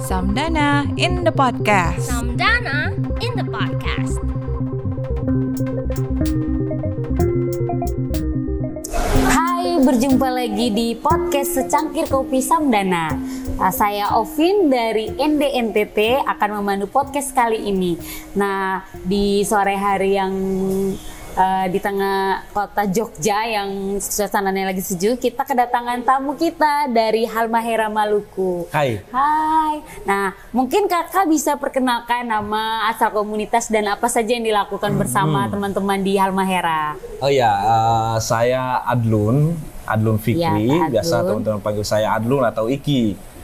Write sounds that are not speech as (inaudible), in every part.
Samdana in the podcast. Samdana in the podcast. Hai, berjumpa lagi di podcast Secangkir Kopi Samdana. Nah, saya Ovin dari NDNTT akan memandu podcast kali ini. Nah, di sore hari yang uh, di tengah kota Jogja yang suasananya lagi sejuk, kita kedatangan tamu kita dari Halmahera Maluku. Hai. Hai. Nah, mungkin kakak bisa perkenalkan nama asal komunitas dan apa saja yang dilakukan bersama teman-teman di Halmahera. Oh ya, uh, saya Adlun, Adlun Fikri. Ya, Kak Biasa Adlun. teman-teman panggil saya Adlun atau Iki.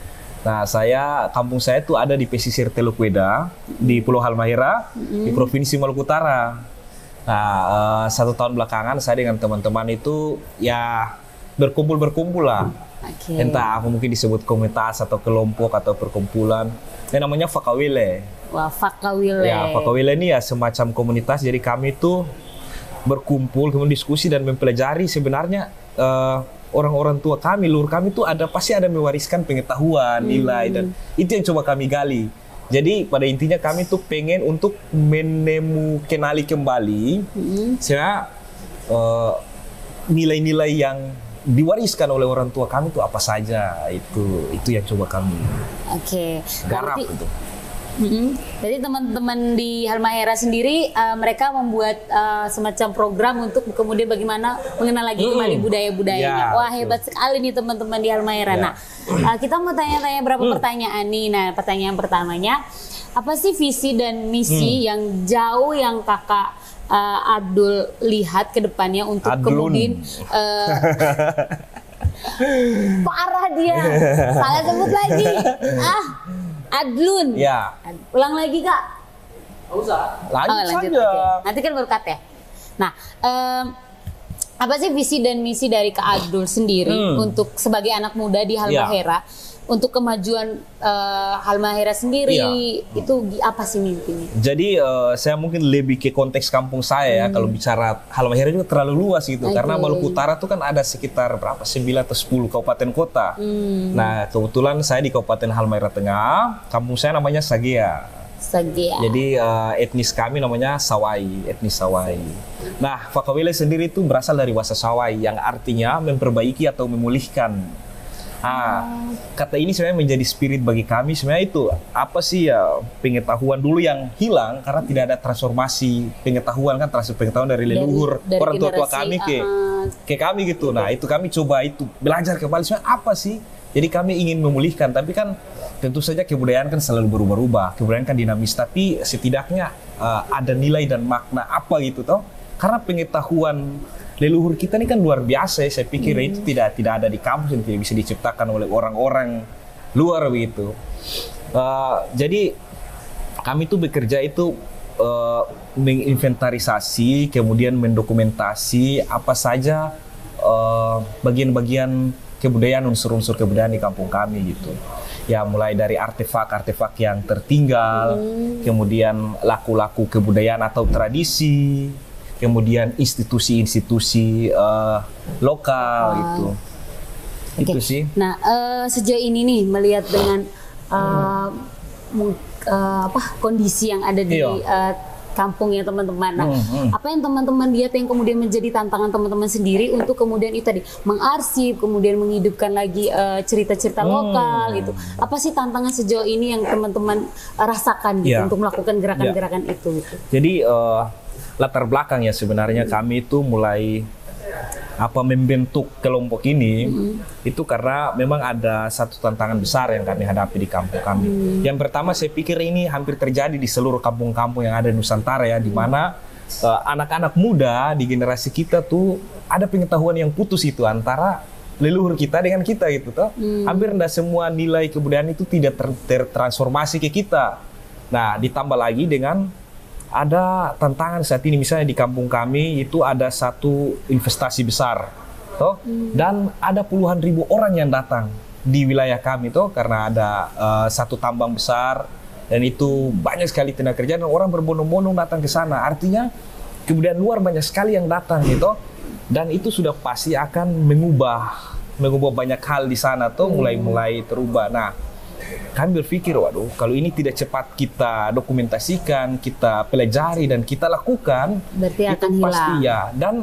Nah, saya kampung saya itu ada di pesisir Teluk Weda di Pulau Halmahera di Provinsi Maluku Utara. Nah, eh, satu tahun belakangan saya dengan teman-teman itu ya berkumpul-berkumpul lah. Oke. Entah apa mungkin disebut komunitas atau kelompok atau perkumpulan. Ini namanya Fakawile. Wah, Fakawile. Ya, Fakawile ini ya semacam komunitas. Jadi kami itu berkumpul, kemudian diskusi dan mempelajari sebenarnya eh, orang-orang tua kami, luhur kami itu ada pasti ada mewariskan pengetahuan, nilai dan itu yang coba kami gali. Jadi pada intinya kami tuh pengen untuk menemu kenali kembali saya eh, nilai-nilai yang diwariskan oleh orang tua kami itu apa saja itu itu yang coba kami Oke. garap Berarti- itu. Mm-mm. Jadi teman-teman di Halmahera sendiri uh, mereka membuat uh, semacam program untuk kemudian bagaimana mengenal lagi Hmm. kembali budaya-budayanya. Ya, Wah betul. hebat sekali nih teman-teman di Halmahera. Ya. Nah, uh, kita mau tanya-tanya berapa Hmm. pertanyaan nih. Nah, pertanyaan pertamanya, apa sih visi dan misi Hmm. yang jauh yang kakak uh, Abdul lihat ke depannya untuk Adlun. kemudian (laughs) uh, parah dia, salah sebut lagi. (laughs) Ah, Adlun. Ya, Ulang lagi kak. lanjut, Oh, lanjut. saja. Oke. Nanti kan baru cut ya. Nah, em, apa sih visi dan misi dari Kak Abdul sendiri Hmm. untuk sebagai anak muda di Halmahera untuk kemajuan eh, Halmahera sendiri Iya. itu apa sih mimpinya? Jadi eh, saya mungkin lebih ke konteks kampung saya ya kalau bicara Halmahera itu terlalu luas gitu Oke. karena Maluku Utara itu kan ada sekitar berapa 9 atau 10 kabupaten kota. Nah, kebetulan saya di Kabupaten Halmahera Tengah, kampung saya namanya Sagea. Sagia. Jadi eh, etnis kami namanya Sawai, etnis Sawai. Nah, Fakawile sendiri itu berasal dari bahasa Sawai yang artinya memperbaiki atau memulihkan. Ah, kata ini sebenarnya menjadi spirit bagi kami sebenarnya itu apa sih ya pengetahuan dulu yang hilang karena tidak ada transformasi pengetahuan kan transfer pengetahuan dari leluhur dari orang tua tua generasi, kami ke uh-uh. ke kami gitu. Nah, itu kami coba itu belajar kembali sebenarnya apa sih? Jadi kami ingin memulihkan, tapi kan tentu saja kebudayaan kan selalu berubah-ubah. Kebudayaan kan dinamis, tapi setidaknya uh, ada nilai dan makna apa gitu toh? Karena pengetahuan leluhur kita ini kan luar biasa. ya. Saya pikir itu tidak tidak ada di kampus dan tidak bisa diciptakan oleh orang-orang luar begitu. Uh, jadi kami tuh bekerja itu eh, menginventarisasi, kemudian mendokumentasi apa saja eh, bagian-bagian kebudayaan, unsur-unsur kebudayaan di kampung kami gitu. Ya mulai dari artefak-artefak yang tertinggal, kemudian laku-laku kebudayaan atau tradisi, kemudian institusi-institusi eh, lokal gitu. Itu Oke. sih. Nah, eh, sejauh ini nih melihat dengan mung- eh, apa kondisi yang ada di Iya. eh, kampung ya teman-teman. Nah, Hmm, hmm. apa yang teman-teman lihat yang kemudian menjadi tantangan teman-teman sendiri untuk kemudian itu tadi mengarsip, kemudian menghidupkan lagi cerita-cerita Hmm. lokal gitu. Apa sih tantangan sejauh ini yang teman-teman rasakan gitu Iya. untuk melakukan gerakan-gerakan itu? Gitu. Jadi eh, latar belakang ya sebenarnya kami itu mulai apa membentuk kelompok ini itu karena memang ada satu tantangan besar yang kami hadapi di kampung kami. Yang pertama saya pikir ini hampir terjadi di seluruh kampung-kampung yang ada di Nusantara ya, di mana eh, anak-anak muda di generasi kita tuh ada pengetahuan yang putus itu antara leluhur kita dengan kita gitu toh. Hampir tidak semua nilai kebudayaan itu tidak ter- tertransformasi ke kita. Nah, ditambah lagi dengan ada tantangan saat ini misalnya di kampung kami itu ada satu investasi besar toh. Dan ada puluhan ribu orang yang datang di wilayah kami toh karena ada eh, satu tambang besar dan itu banyak sekali tenaga kerja dan orang berbondong-bondong datang ke sana. Artinya kemudian luar banyak sekali yang datang gitu. Dan itu sudah pasti akan mengubah mengubah banyak hal di sana tuh mulai-mulai terubah. Nah kami berpikir, waduh, kalau ini tidak cepat kita dokumentasikan, kita pelajari dan kita lakukan, Berarti itu akan pasti hilang. ya. Dan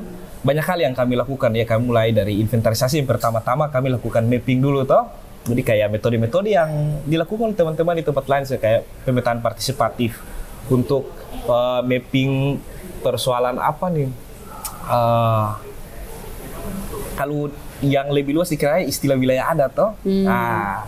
banyak hal yang kami lakukan ya, kami mulai dari inventarisasi yang pertama-tama kami lakukan mapping dulu toh. Jadi kayak metode-metode yang dilakukan oleh teman-teman di tempat lain kayak pemetaan partisipatif untuk eh, mapping persoalan apa nih? Eh, kalau yang lebih luas dikira istilah wilayah adat toh. Nah,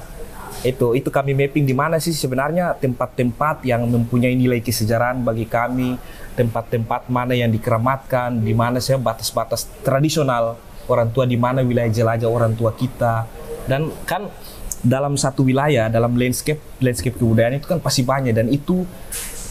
itu itu kami mapping di mana sih sebenarnya tempat-tempat yang mempunyai nilai kesejarahan bagi kami, tempat-tempat mana yang dikeramatkan, di mana saya batas-batas tradisional orang tua di mana wilayah jelajah orang tua kita. Dan kan dalam satu wilayah, dalam landscape landscape kebudayaan itu kan pasti banyak dan itu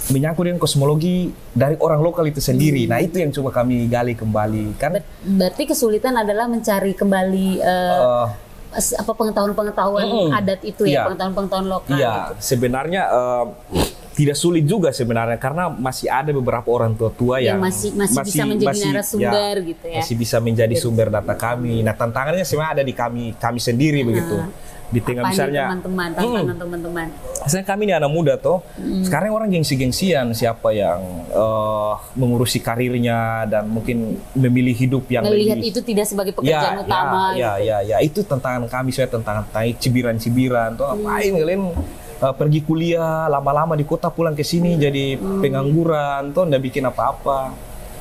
menyangkut dengan kosmologi dari orang lokal itu sendiri. Nah, itu yang coba kami gali kembali kan Ber- berarti kesulitan adalah mencari kembali eh, s- apa pengetahuan-pengetahuan Mm-mm. adat itu ya, Iya. pengetahuan-pengetahuan lokal. Iya, sebenarnya eh, tidak sulit juga sebenarnya karena masih ada beberapa orang tua-tua Yang yang, masih- masih bisa menjadi narasumber gitu ya. Masih bisa menjadi sumber data kami. Nah, tantangannya sebenarnya ada di kami kami sendiri begitu. Di tengah Apa misalnya teman-teman, Hmm. tantangan teman-teman. Misalnya kami ini anak muda toh, Hmm. sekarang orang gengsi-gengsian siapa yang eh, mengurusi karirnya dan mungkin memilih hidup yang Melihat lebih itu tidak sebagai pekerjaan utama. Ya, gitu. ya, ya, itu tantangan kami saya tantangan tantangan cibiran-cibiran tuh Hmm. ngapain kalian uh, pergi kuliah lama-lama di kota pulang ke sini jadi Hmm. pengangguran tuh ndak bikin apa-apa.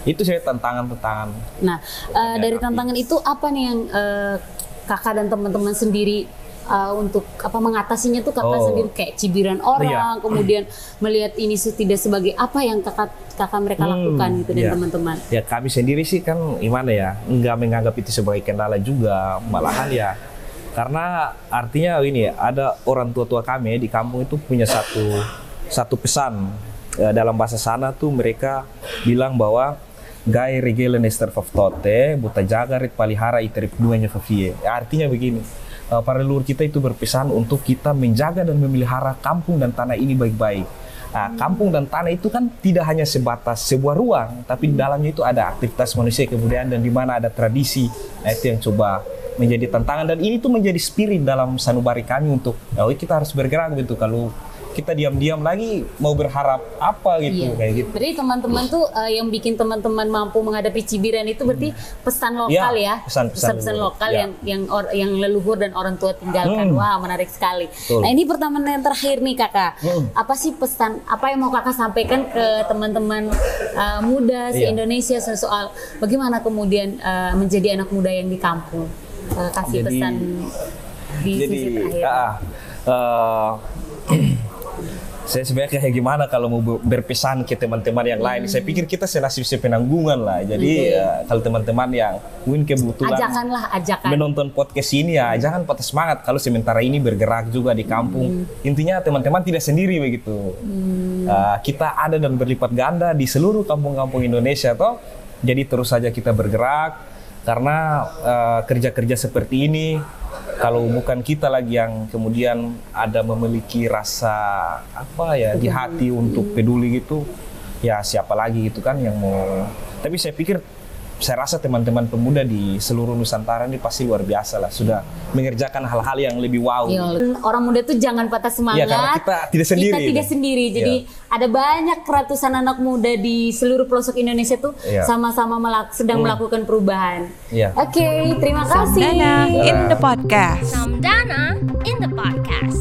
Itu saya tantangan-tantangan. Nah, eh, dari tantangan itu apa nih yang eh, kakak dan teman-teman sendiri eh, untuk apa mengatasinya tuh kakak Oh. sendiri kayak cibiran orang, Iya. kemudian melihat ini tidak sebagai apa yang kakak kakak mereka Hmm, lakukan gitu dan iya. teman-teman. Ya kami sendiri sih kan gimana ya, nggak menganggap itu sebagai kendala juga, malahan ya. Karena artinya ini ya, ada orang tua-tua kami di kampung itu punya satu satu pesan Eh, dalam bahasa sana tuh mereka bilang bahwa Gai regelen ester buta jaga rit palihara iterip duanya fafie. Ya, artinya begini, eh, para leluhur kita itu berpesan untuk kita menjaga dan memelihara kampung dan tanah ini baik-baik. Nah, kampung dan tanah itu kan tidak hanya sebatas sebuah ruang, tapi di dalamnya itu ada aktivitas manusia kebudayaan dan di mana ada tradisi. Nah, itu yang coba menjadi tantangan dan ini tuh menjadi spirit dalam sanubari kami untuk oh kita harus bergerak gitu kalau kita diam-diam lagi mau berharap apa gitu Iya. kayak gitu. Berarti teman-teman tuh eh, yang bikin teman-teman mampu menghadapi cibiran itu berarti pesan lokal Iya, ya, pesan-pesan pesan-pesan leluhur. lokal Iya. yang yang or- yang leluhur dan orang tua tinggalkan. Hmm. Wah menarik sekali. Betul. Nah ini pertanyaan yang terakhir nih kakak, Hmm. apa sih pesan, apa yang mau kakak sampaikan ke teman-teman eh, muda se Iya. Indonesia soal bagaimana kemudian eh, menjadi anak muda yang di kampung? Eh, kasih Jadi- pesan di Jadi sisi terakhir. ah, ah, saya sebenarnya kayak gimana kalau mau ber- berpesan ke teman-teman yang lain. Saya pikir kita senasib sepenanggungan lah. Jadi Oke. eh, kalau teman-teman yang mungkin kebetulan Ajakanlah ajakan. menonton podcast ini ya jangan patah semangat kalau sementara ini bergerak juga di kampung. Intinya teman-teman tidak sendiri begitu. Uh, kita ada dan berlipat ganda di seluruh kampung-kampung Indonesia toh. Jadi terus saja kita bergerak karena uh, kerja-kerja seperti ini kalau bukan kita lagi yang kemudian ada memiliki rasa apa ya di hati untuk peduli gitu ya siapa lagi gitu kan yang mau. Tapi saya pikir saya rasa teman-teman pemuda di seluruh Nusantara ini pasti luar biasa lah sudah mengerjakan hal-hal yang lebih wow. Iya, orang muda tuh jangan patah semangat. Iya, karena kita tidak sendiri Kita tidak ini. sendiri. Jadi ada banyak ratusan anak muda di seluruh pelosok Indonesia tuh Iya. sama-sama melak- sedang melakukan perubahan. Iya. Oke, terima kasih. Dana in the podcast. Samdana in the podcast.